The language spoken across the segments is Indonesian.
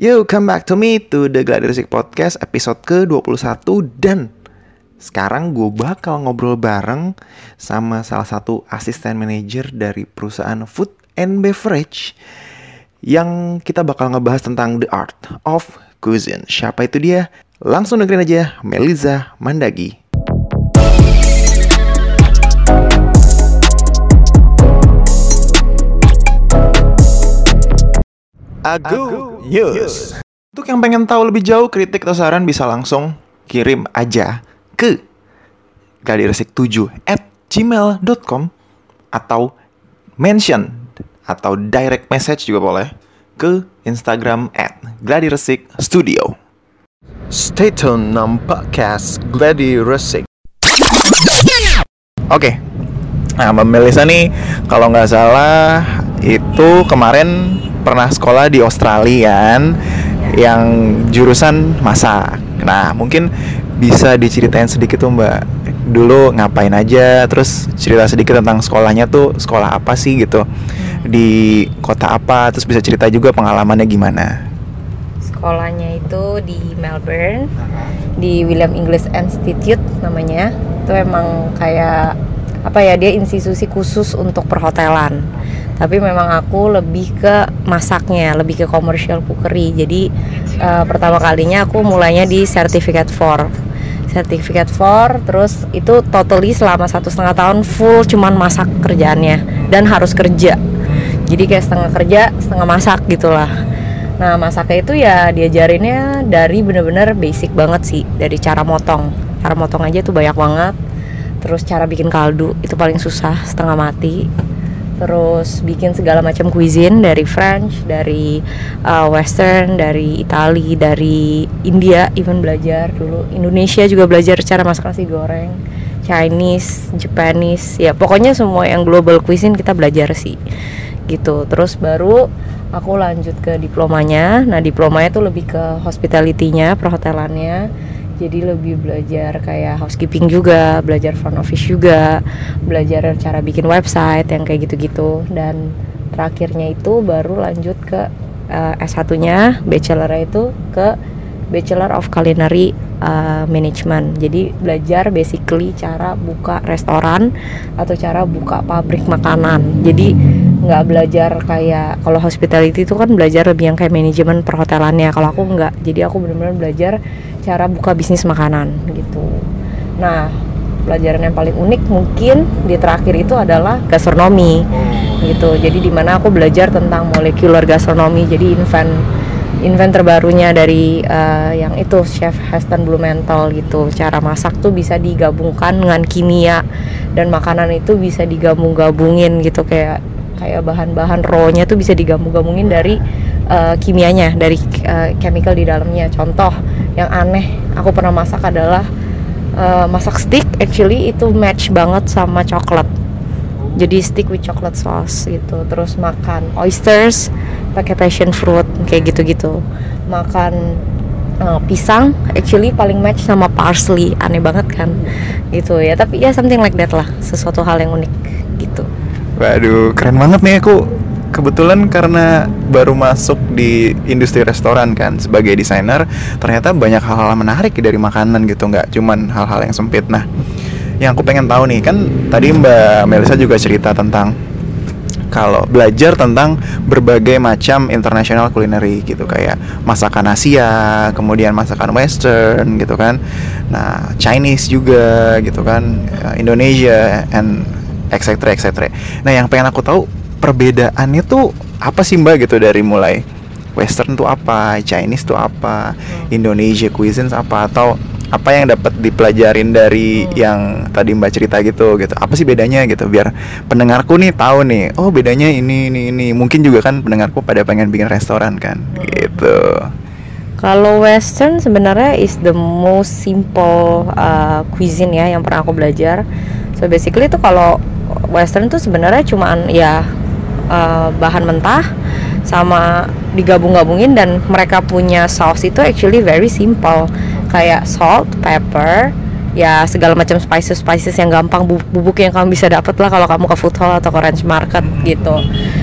Yo, come back to me to the Gladiresik Podcast episode ke-21 dan sekarang gue bakal ngobrol bareng sama salah satu asisten manajer dari perusahaan food and beverage yang kita bakal ngebahas tentang the art of cuisine. Siapa itu dia? Langsung dengerin aja Meliza Mandagi. Agu News. Untuk yang pengen tahu lebih jauh kritik atau saran bisa langsung kirim aja ke gladiresik7 at gmail.com atau mention atau direct message juga boleh ke Instagram at gladiresik studio. Stay tune nam podcast Gladiresik. Oke, nah Mbak Melisa nih kalau nggak salah itu kemarin pernah sekolah di Australia kan yang jurusan masak. Nah, mungkin bisa diceritain sedikit tuh Mbak. Dulu ngapain aja, terus cerita sedikit tentang sekolahnya tuh sekolah apa sih gitu. Di kota apa, terus bisa cerita juga pengalamannya gimana. Sekolahnya itu di Melbourne, di William English Institute namanya. Itu emang kayak apa ya, dia institusi khusus untuk perhotelan tapi memang aku lebih ke masaknya lebih ke commercial cookery. Jadi uh, pertama kalinya aku mulainya di certificate for certificate for terus itu totally selama satu setengah tahun full cuman masak kerjaannya dan harus kerja. Jadi kayak setengah kerja setengah masak gitulah. Nah masaknya itu ya diajarinnya dari bener-bener basic banget sih dari cara motong. Cara motong aja tuh banyak banget. Terus cara bikin kaldu itu paling susah setengah mati terus bikin segala macam cuisine dari French, dari uh, Western, dari Itali, dari India, even belajar dulu. Indonesia juga belajar cara masak nasi goreng, Chinese, Japanese, ya pokoknya semua yang global cuisine kita belajar sih, gitu. Terus baru aku lanjut ke diplomanya, nah diplomanya tuh lebih ke hospitality-nya, perhotelannya jadi lebih belajar kayak housekeeping juga belajar front office juga belajar cara bikin website yang kayak gitu-gitu dan terakhirnya itu baru lanjut ke uh, S1 nya bachelor itu ke Bachelor of Culinary uh, Management. Jadi belajar basically cara buka restoran atau cara buka pabrik makanan. Jadi nggak belajar kayak kalau hospitality itu kan belajar lebih yang kayak manajemen perhotelannya. Kalau aku nggak. Jadi aku benar-benar belajar cara buka bisnis makanan gitu. Nah, pelajaran yang paling unik mungkin di terakhir itu adalah gastronomi gitu. Jadi di mana aku belajar tentang molekular gastronomi. Jadi invent invent terbarunya dari uh, yang itu chef Heston Blumenthal gitu cara masak tuh bisa digabungkan dengan kimia dan makanan itu bisa digabung-gabungin gitu kayak kayak bahan-bahan rawnya tuh bisa digabung-gabungin dari uh, kimianya dari uh, chemical di dalamnya. Contoh yang aneh aku pernah masak adalah uh, masak steak actually itu match banget sama coklat. Jadi stick with chocolate sauce gitu. Terus makan oysters pakai passion fruit kayak gitu-gitu. Makan uh, pisang actually paling match sama parsley. Aneh banget kan? Gitu ya. Tapi ya something like that lah. Sesuatu hal yang unik waduh keren banget nih aku kebetulan karena baru masuk di industri restoran kan sebagai desainer ternyata banyak hal-hal menarik dari makanan gitu nggak cuman hal-hal yang sempit nah yang aku pengen tahu nih kan tadi Mbak Melisa juga cerita tentang kalau belajar tentang berbagai macam international culinary gitu kayak masakan Asia, kemudian masakan Western gitu kan. Nah, Chinese juga gitu kan, Indonesia and etc etc. Nah, yang pengen aku tahu perbedaannya tuh apa sih Mbak gitu dari mulai Western tuh apa, Chinese tuh apa, hmm. Indonesia cuisine apa atau apa yang dapat dipelajarin dari hmm. yang tadi Mbak cerita gitu gitu. Apa sih bedanya gitu biar pendengarku nih tahu nih, oh bedanya ini ini ini. Mungkin juga kan pendengarku pada pengen bikin restoran kan hmm. gitu. Kalau Western sebenarnya is the most simple uh, cuisine ya yang pernah aku belajar. So basically itu kalau Western tuh sebenarnya cuman ya uh, bahan mentah sama digabung-gabungin dan mereka punya saus itu actually very simple kayak salt, pepper, ya segala macam spices spices yang gampang bubuk yang kamu bisa dapat lah kalau kamu ke food hall atau ke ranch market gitu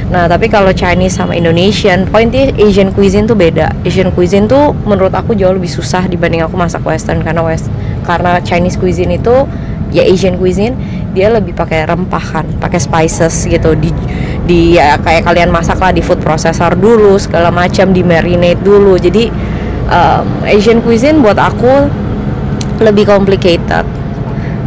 Nah, tapi kalau Chinese sama Indonesian, poinnya Asian cuisine tuh beda. Asian cuisine tuh menurut aku jauh lebih susah dibanding aku masak Western karena West karena Chinese cuisine itu ya Asian cuisine dia lebih pakai rempah kan, pakai spices gitu. Di di ya, kayak kalian masak lah di food processor dulu segala macam di marinate dulu. Jadi um, Asian cuisine buat aku lebih complicated.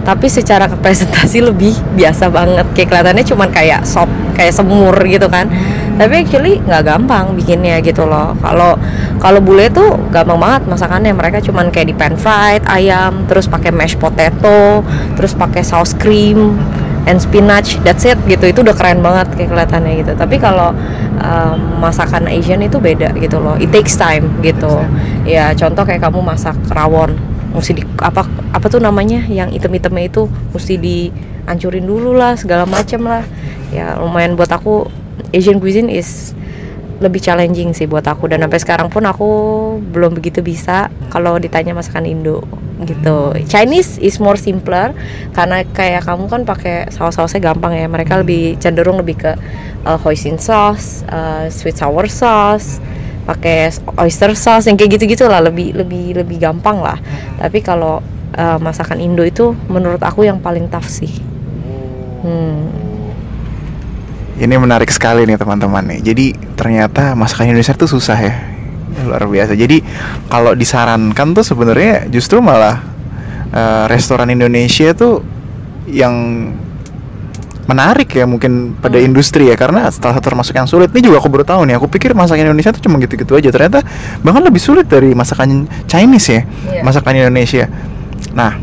Tapi secara presentasi lebih biasa banget. Kayak kelihatannya cuman kayak sop kayak semur gitu kan tapi actually nggak gampang bikinnya gitu loh. Kalau kalau bule tuh gampang banget masakannya. Mereka cuman kayak di pan fried ayam terus pakai mashed potato terus pakai saus cream and spinach. That's it gitu. Itu udah keren banget kayak kelihatannya gitu. Tapi kalau um, masakan Asian itu beda gitu loh. It takes time gitu. Ya contoh kayak kamu masak rawon mesti di apa apa tuh namanya yang item-itemnya itu mesti dihancurin dulu lah segala macem lah. Ya lumayan buat aku Asian cuisine is lebih challenging sih buat aku dan sampai sekarang pun aku belum begitu bisa kalau ditanya masakan Indo gitu. Chinese is more simpler karena kayak kamu kan pakai saus-sausnya gampang ya. Mereka lebih cenderung lebih ke uh, hoisin sauce, uh, sweet sour sauce, pakai oyster sauce yang kayak gitu-gitu lah lebih lebih lebih gampang lah. Tapi kalau uh, masakan Indo itu menurut aku yang paling tough sih. Hmm. Ini menarik sekali nih teman-teman nih. Jadi ternyata masakan Indonesia itu susah ya. Luar biasa. Jadi kalau disarankan tuh sebenarnya justru malah uh, restoran Indonesia tuh yang menarik ya mungkin pada Hmm. industri ya karena salah satu termasuk yang sulit ini juga aku baru tahu nih aku pikir masakan Indonesia tuh cuma gitu-gitu aja ternyata bahkan lebih sulit dari masakan Chinese ya Iya. masakan Indonesia nah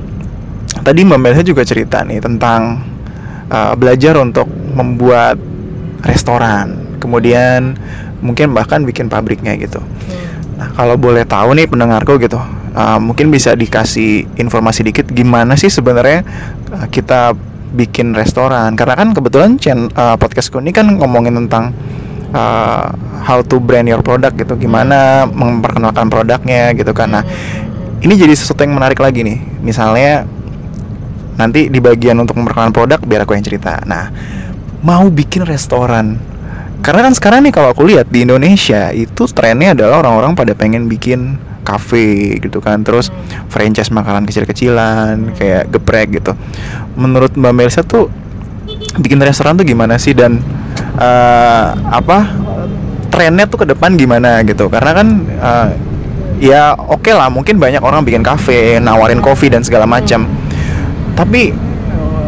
tadi Mbak Melisa juga cerita nih tentang uh, belajar untuk membuat restoran kemudian mungkin bahkan bikin pabriknya gitu Nah, kalau boleh tahu nih pendengarku gitu, uh, mungkin bisa dikasih informasi dikit gimana sih sebenarnya uh, kita bikin restoran? Karena kan kebetulan chen, uh, podcastku ini kan ngomongin tentang uh, how to brand your product gitu, gimana memperkenalkan produknya gitu. Nah, ini jadi sesuatu yang menarik lagi nih. Misalnya nanti di bagian untuk memperkenalkan produk biar aku yang cerita. Nah, mau bikin restoran. Karena kan sekarang nih kalau aku lihat di Indonesia itu trennya adalah orang-orang pada pengen bikin cafe gitu kan. Terus franchise makanan kecil-kecilan kayak geprek gitu. Menurut Mbak Melisa tuh bikin restoran tuh gimana sih? Dan eh, apa trennya tuh ke depan gimana gitu? Karena kan eh, ya oke lah mungkin banyak orang bikin cafe nawarin kopi dan segala macam. Tapi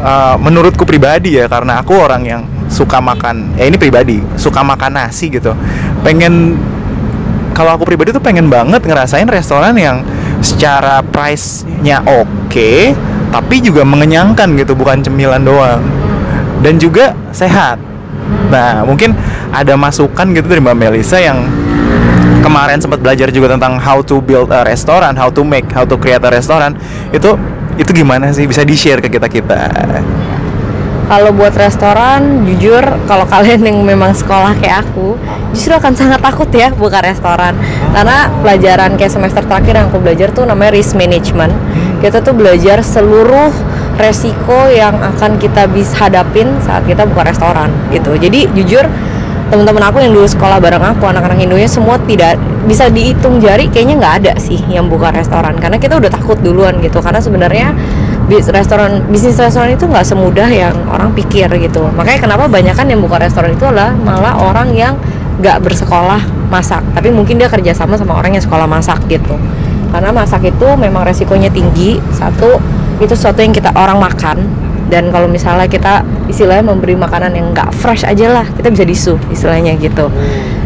uh, menurutku pribadi ya karena aku orang yang suka makan ya ini pribadi suka makan nasi gitu. Pengen kalau aku pribadi tuh pengen banget ngerasain restoran yang secara price-nya oke tapi juga mengenyangkan gitu bukan cemilan doang. Dan juga sehat. Nah mungkin ada masukan gitu dari Mbak Melisa yang kemarin sempat belajar juga tentang how to build a restaurant, how to make, how to create a restaurant. Itu itu gimana sih? Bisa di-share ke kita-kita. Kalau buat restoran, jujur kalau kalian yang memang sekolah kayak aku, justru akan sangat takut ya buka restoran. Karena pelajaran kayak semester terakhir yang aku belajar tuh namanya risk management. Kita tuh belajar seluruh resiko yang akan kita bisa hadapin saat kita buka restoran gitu. Jadi jujur teman-teman aku yang dulu sekolah bareng aku anak-anak Indonya semua tidak bisa dihitung jari kayaknya nggak ada sih yang buka restoran. Karena kita udah takut duluan gitu karena sebenarnya bis restoran bisnis restoran itu nggak semudah yang orang pikir gitu. Makanya kenapa banyak kan yang buka restoran itu adalah malah orang yang nggak bersekolah masak. Tapi mungkin dia kerjasama sama orang yang sekolah masak gitu. Karena masak itu memang resikonya tinggi. Satu itu sesuatu yang kita orang makan dan kalau misalnya kita istilahnya memberi makanan yang nggak fresh aja lah kita bisa disu istilahnya gitu.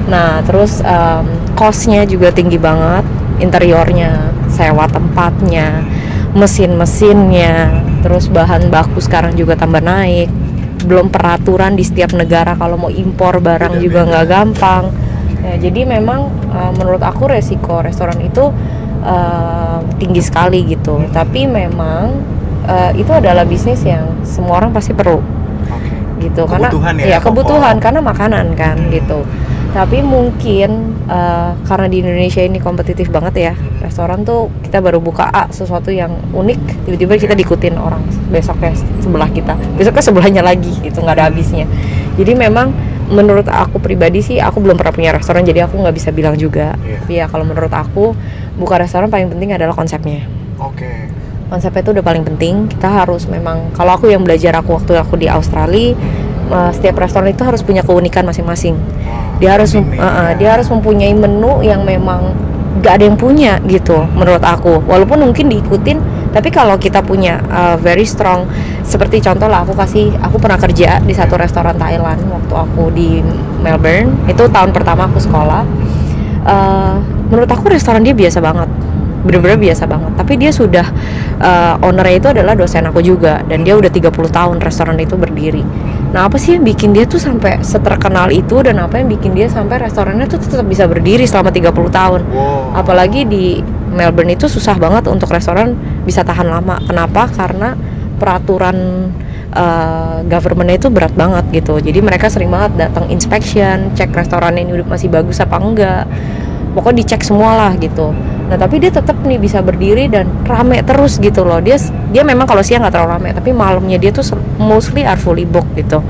Nah terus um, costnya juga tinggi banget interiornya sewa tempatnya mesin-mesinnya terus bahan baku sekarang juga tambah naik. Belum peraturan di setiap negara kalau mau impor barang juga nggak gampang. Ya, jadi memang uh, menurut aku resiko restoran itu uh, tinggi sekali gitu. Tapi memang uh, itu adalah bisnis yang semua orang pasti perlu. Gitu Kebutuhan karena ya, ya kebutuhan pokok. karena makanan kan gitu. Tapi mungkin uh, karena di Indonesia ini kompetitif banget ya restoran tuh kita baru buka A sesuatu yang unik tiba-tiba kita diikutin orang besoknya sebelah kita. Besoknya sebelahnya lagi gitu nggak ada habisnya. Jadi memang menurut aku pribadi sih aku belum pernah punya restoran jadi aku nggak bisa bilang juga. Iya. tapi ya kalau menurut aku buka restoran paling penting adalah konsepnya. Konsepnya itu udah paling penting. Kita harus memang kalau aku yang belajar aku waktu aku di Australia eh, setiap restoran itu harus punya keunikan masing-masing. Dia harus eh, ya. dia harus mempunyai menu yang memang gak ada yang punya gitu menurut aku. Walaupun mungkin diikutin tapi kalau kita punya uh, very strong seperti contoh lah aku kasih aku pernah kerja di satu restoran Thailand waktu aku di Melbourne. Itu tahun pertama aku sekolah. Eh, menurut aku restoran dia biasa banget bener-bener biasa banget. Tapi dia sudah uh, ownernya itu adalah dosen aku juga dan dia udah 30 tahun restoran itu berdiri. Nah apa sih yang bikin dia tuh sampai seterkenal itu dan apa yang bikin dia sampai restorannya tuh tetap bisa berdiri selama 30 tahun? Wow. apalagi di Melbourne itu susah banget untuk restoran bisa tahan lama. Kenapa? Karena peraturan uh, governmentnya itu berat banget gitu. Jadi mereka sering banget datang inspection cek restoran ini udah masih bagus apa enggak pokoknya dicek semua lah gitu. Nah tapi dia tetap nih bisa berdiri dan rame terus gitu loh. Dia dia memang kalau siang nggak terlalu rame tapi malamnya dia tuh mostly are fully booked gitu.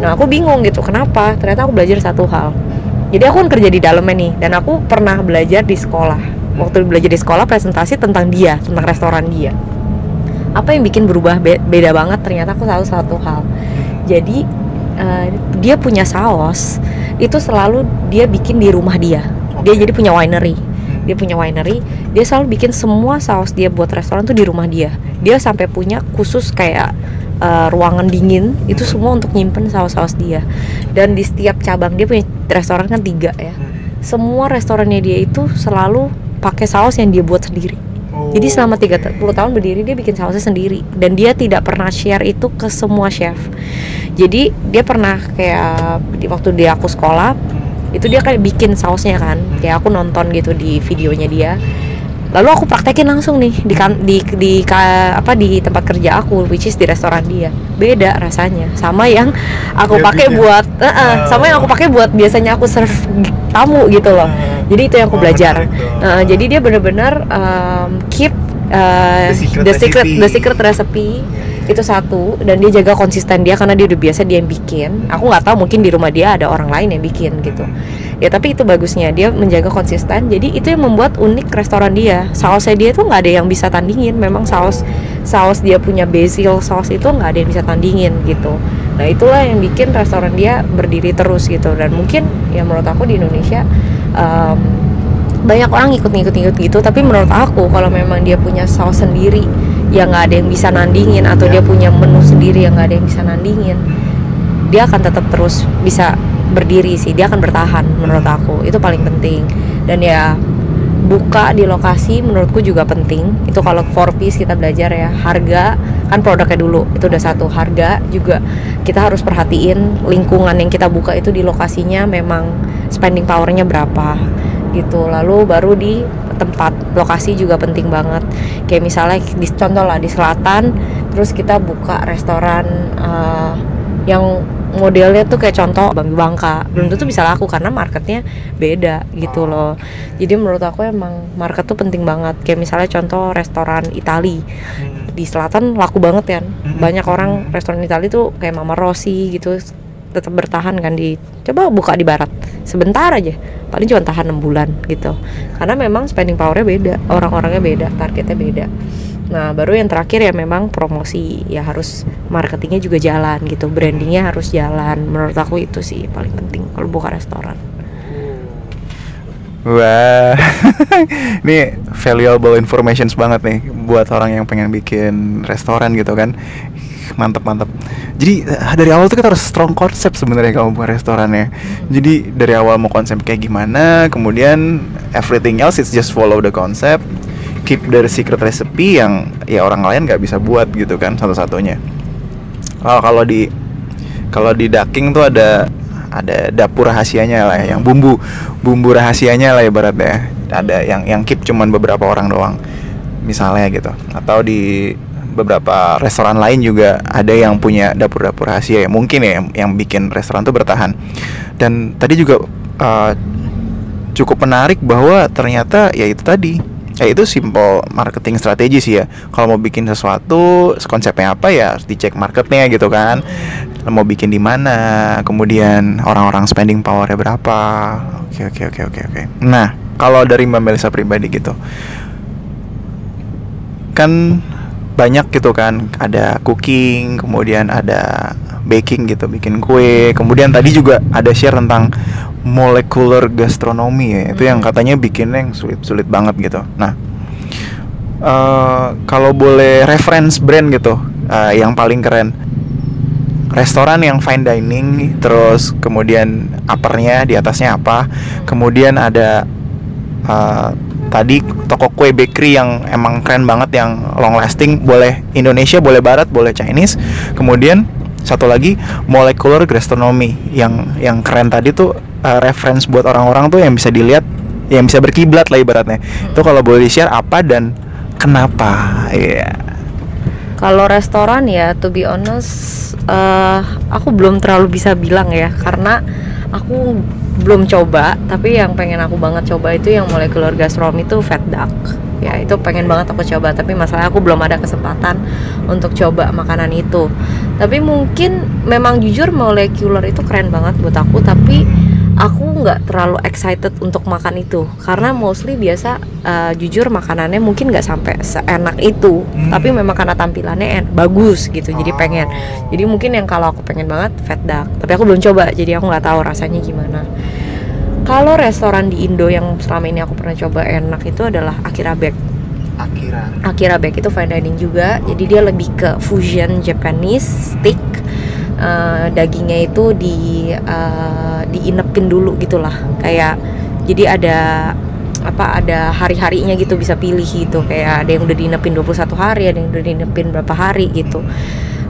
Nah aku bingung gitu kenapa? Ternyata aku belajar satu hal. Jadi aku kan kerja di dalamnya nih dan aku pernah belajar di sekolah. Waktu belajar di sekolah presentasi tentang dia tentang restoran dia. Apa yang bikin berubah be- beda banget? Ternyata aku tahu satu hal. Jadi eh, dia punya saus itu selalu dia bikin di rumah dia dia jadi punya winery. Dia punya winery. Dia selalu bikin semua saus dia buat restoran tuh di rumah dia. Dia sampai punya khusus kayak eh, ruangan dingin. Itu semua untuk nyimpen saus-saus dia. Dan di setiap cabang dia punya restoran kan tiga ya. Semua restorannya dia itu selalu pakai saus yang dia buat sendiri. Jadi selama 30 tahun berdiri dia bikin sausnya sendiri. Dan dia tidak pernah share itu ke semua chef. Jadi dia pernah kayak di waktu dia aku sekolah itu dia kayak bikin sausnya kan. Kayak aku nonton gitu di videonya dia. Lalu aku praktekin langsung nih di kan- di di ka- apa di tempat kerja aku which is di restoran dia. Beda rasanya sama yang aku pakai buat eh, eh, sama yang aku pakai buat biasanya aku serve tamu gitu loh. Jadi itu yang aku Oh, belajar. Uh, jadi dia benar-benar um, keep uh, The secret the secret recipe. the secret recipe itu satu dan dia jaga konsisten dia karena dia udah biasa dia yang bikin. Aku nggak tahu mungkin di rumah dia ada orang lain yang bikin gitu. Ya tapi itu bagusnya dia menjaga konsisten. Jadi itu yang membuat unik restoran dia. Sausnya dia tuh nggak ada yang bisa tandingin. Memang saus saus dia punya basil saus itu nggak ada yang bisa tandingin gitu. Nah itulah yang bikin restoran dia berdiri terus gitu. Dan mungkin ya menurut aku di Indonesia um, banyak orang ngikut-ngikut-ngikut gitu tapi menurut aku kalau memang dia punya saus sendiri yang nggak ada yang bisa nandingin atau Ya. dia punya menu sendiri yang nggak ada yang bisa nandingin dia akan tetap terus bisa berdiri sih dia akan bertahan menurut aku itu paling penting. Dan ya buka di lokasi menurutku juga penting. Itu kalau four piece kita belajar ya harga kan produknya dulu itu udah satu harga juga kita harus perhatiin lingkungan yang kita buka itu di lokasinya memang spending powernya berapa gitu. Lalu baru di tempat lokasi juga penting banget. Kayak misalnya di contoh lah di selatan terus kita buka restoran eh, yang modelnya tuh kayak contoh Bambi Bangka. Belum tentu bisa laku karena marketnya beda gitu loh. Jadi menurut aku emang market tuh penting banget. Kayak misalnya contoh restoran Itali. Di selatan laku banget kan banyak orang restoran Itali tuh kayak Mama Rossi gitu tetap bertahan kan di coba buka di barat sebentar aja paling cuma tahan 6 bulan gitu. Karena memang spending powernya beda orang-orangnya beda targetnya beda. Nah baru yang terakhir ya memang promosi ya harus marketingnya juga jalan gitu brandingnya harus jalan menurut aku itu sih paling penting kalau buka restoran. Wah, ini valuable informations banget nih buat orang yang pengen bikin restoran gitu kan. Mantep mantep. Jadi eh, dari awal tuh kita harus strong konsep sebenarnya kalau buat restorannya. Jadi dari awal mau konsep kayak gimana, kemudian everything else it's just follow the concept, keep the secret recipe yang ya orang lain nggak bisa buat gitu kan satu-satunya. Kalau kalau di kalau di ducking tuh ada ada dapur rahasianya lah ya, yang bumbu bumbu rahasianya lah ibaratnya ada yang yang keep cuman beberapa orang doang misalnya gitu atau di beberapa restoran lain juga ada yang punya dapur-dapur rahasia ya mungkin ya yang, bikin restoran tuh bertahan. Dan tadi juga uh, cukup menarik bahwa ternyata ya itu tadi ya itu simple marketing strategi sih ya. Kalau mau bikin sesuatu konsepnya apa ya harus dicek marketnya gitu kan. Mau bikin di mana kemudian orang-orang spending powernya berapa. Oke oke oke oke oke. Nah kalau dari mbak Melisa pribadi gitu kan banyak gitu kan. Ada cooking kemudian ada baking gitu bikin kue. Kemudian tadi juga ada share tentang molecular gastronomy ya. Itu yang Hmm. katanya bikinnya yang sulit-sulit banget gitu. Nah eh, kalau boleh reference brand gitu eh, yang paling keren. Restoran yang fine dining terus kemudian uppernya di atasnya apa. Kemudian ada eh, tadi toko kue bakery yang emang keren banget yang long lasting. Boleh Indonesia boleh Barat boleh Chinese. Kemudian satu lagi molecular gastronomy. Yang yang keren tadi tuh eh, reference buat orang-orang tuh yang bisa dilihat yang bisa berkiblat lah ibaratnya. Itu kalau boleh di share apa dan kenapa? Ya Kalau restoran ya, to be honest, eh, aku belum terlalu bisa bilang ya, karena aku belum coba. Tapi yang pengen aku banget coba itu yang molecular gastronomy itu fat duck. Ya itu pengen banget aku coba. Tapi masalahnya aku belum ada kesempatan untuk coba makanan itu. Tapi mungkin memang jujur molecular itu keren banget buat aku. Tapi nggak terlalu excited untuk makan itu. Karena mostly biasa eh, jujur makanannya mungkin nggak sampai seenak itu. Hmm. tapi memang karena tampilannya en- bagus gitu jadi pengen. Jadi mungkin yang kalau aku pengen banget fat duck. Tapi aku belum coba jadi aku nggak tahu rasanya gimana. Kalau restoran di Indo yang selama ini aku pernah coba enak itu adalah Akira Bake. Akira. Akira Bake itu fine dining juga. Jadi dia lebih ke fusion Japanese steak Eh, dagingnya itu di eh, diinepin dulu gitulah. Kayak jadi ada apa ada hari-harinya gitu bisa pilih gitu. Kayak ada yang udah diinepin 21 hari ada yang udah diinepin berapa hari gitu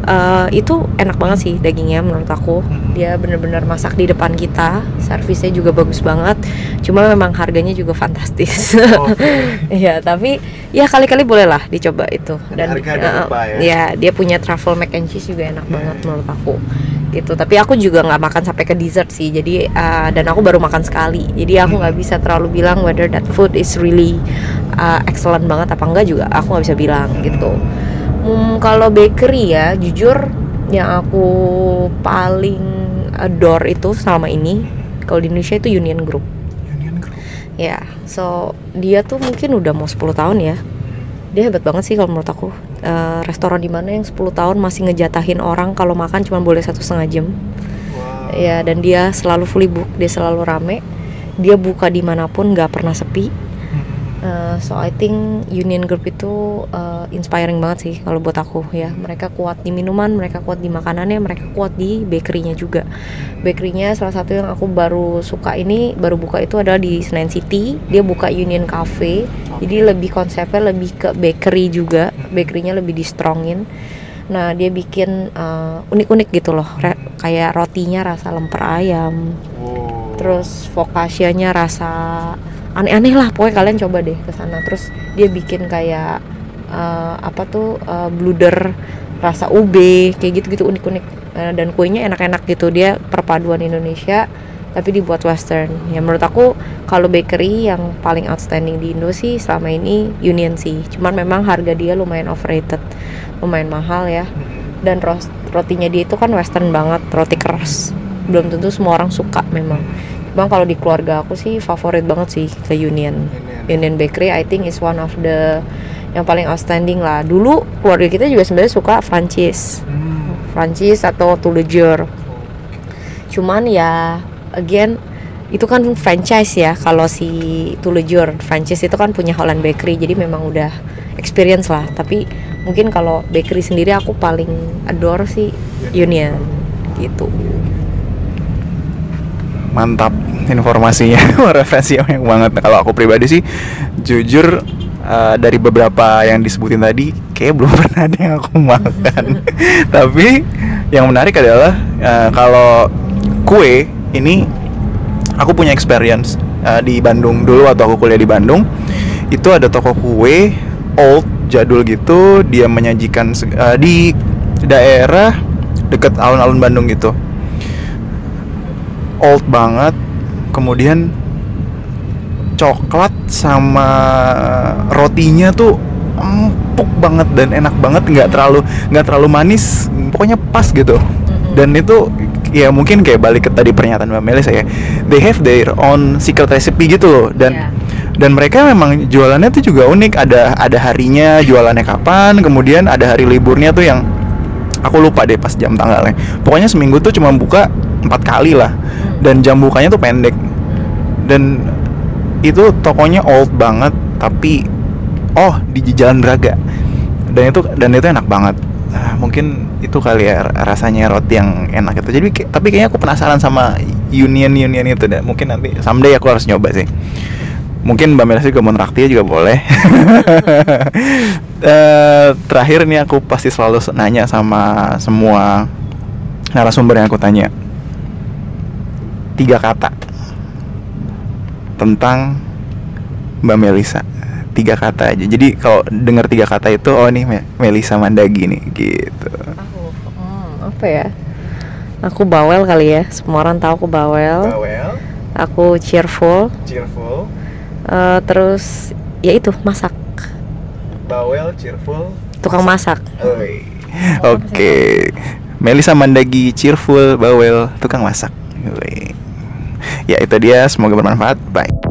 Eh, itu enak banget sih dagingnya menurut aku dia bener-bener masak di depan kita servisnya juga bagus banget cuma memang harganya juga fantastis Iya, tapi ya kali-kali boleh lah dicoba itu. Ada harga, ada eh, rupa ya. ya, dia punya truffle mac and cheese juga enak banget menurut aku. Gitu. Tapi aku juga nggak makan sampai ke dessert sih. Jadi eh, dan aku baru makan sekali. Jadi aku nggak bisa terlalu bilang whether that food is really uh, excellent banget apa enggak juga. Aku nggak bisa bilang gitu. Hmm, kalau bakery ya, jujur yang aku paling adore itu selama ini kalau di Indonesia itu Union Group. Union Group Ya, so dia tuh mungkin udah mau 10 tahun ya. Dia hebat banget sih kalau menurut aku. Eh, restoran di mana yang 10 tahun masih ngejatahin orang kalau makan cuma boleh satu setengah jam. Ya, dan dia selalu fully book, dia selalu rame. Dia buka di mana pun nggak pernah sepi. Eh, so I think Union Group itu eh, inspiring banget sih kalau buat aku ya. Mereka kuat di minuman, mereka kuat di makanannya, mereka kuat di bakerynya juga. Bakerynya salah satu yang aku baru suka ini baru buka itu adalah di Senen City. Dia buka Union Cafe. Jadi lebih konsepnya lebih ke bakery juga. Bakerynya lebih di strongin. Nah dia bikin eh, unik-unik gitu loh. Re- kayak rotinya rasa lemper ayam. Terus focaccianya rasa aneh-aneh lah. Pokoknya kalian coba deh ke sana. Terus dia bikin kayak eh, apa tuh eh, bluder rasa ube kayak gitu-gitu unik-unik. Eh, dan kuenya enak-enak gitu. Dia perpaduan Indonesia tapi dibuat western. Ya menurut aku kalau bakery yang paling outstanding di Indo sih selama ini Union sih. Cuman memang harga dia lumayan overrated lumayan mahal ya. Dan rotinya dia itu kan western banget roti keras. Belum tentu semua orang suka memang Bang kalau di keluarga aku sih favorit banget sih ke Union. Union. Bakery I think is one of the yang paling outstanding lah. Dulu keluarga kita juga sebenarnya suka Francis. Francis atau Toulejour cuman ya again itu kan franchise ya. Kalau si Toulejour franchise itu kan punya Holland Bakery jadi memang udah experience lah. Tapi mungkin kalau bakery sendiri aku paling adore sih Union. Gitu mantap informasinya. Referensi yang banget. Kalau aku pribadi sih jujur eh, dari beberapa yang disebutin tadi kayak belum pernah ada yang aku makan. Tapi yang menarik adalah eh, kalau kue ini aku punya experience eh, di Bandung dulu waktu aku kuliah di Bandung. Itu ada toko kue old jadul gitu. Dia menyajikan eh, di daerah deket alun-alun Bandung gitu old banget kemudian coklat sama rotinya tuh empuk banget dan enak banget nggak terlalu nggak terlalu manis pokoknya pas gitu. Dan itu ya mungkin kayak balik ke tadi pernyataan Mbak Melis ya they have their own secret recipe gitu loh. Dan Iya. dan mereka memang jualannya tuh juga unik. Ada ada harinya jualannya kapan kemudian ada hari liburnya tuh yang aku lupa deh pas jam tanggalnya. Pokoknya seminggu tuh cuma buka empat kali lah. Hmm. dan jam bukanya tuh pendek. Dan itu tokonya old banget tapi oh di Jalan Braga. Dan itu dan itu enak banget. Nah, mungkin itu kali ya rasanya roti yang enak itu. Jadi tapi kayaknya aku penasaran sama union union itu deh. Mungkin nanti someday aku harus nyoba sih. Mungkin Mbak Melas juga mau juga boleh. Eh, terakhir nih aku pasti selalu nanya sama semua narasumber yang aku tanya tiga kata tentang Mbak Melisa tiga kata aja jadi kalau dengar tiga kata itu oh nih Me- Melisa Mandagi nih gitu Aku, hmm, apa ya? Aku bawel kali ya. Semua orang tahu aku bawel. bawel Aku cheerful. cheerful Eh, terus ya itu masak. bawel cheerful Tukang masak. Oke. Melisa Mandagi cheerful, bawel, tukang masak. Oi. Ya itu dia, semoga bermanfaat. Bye.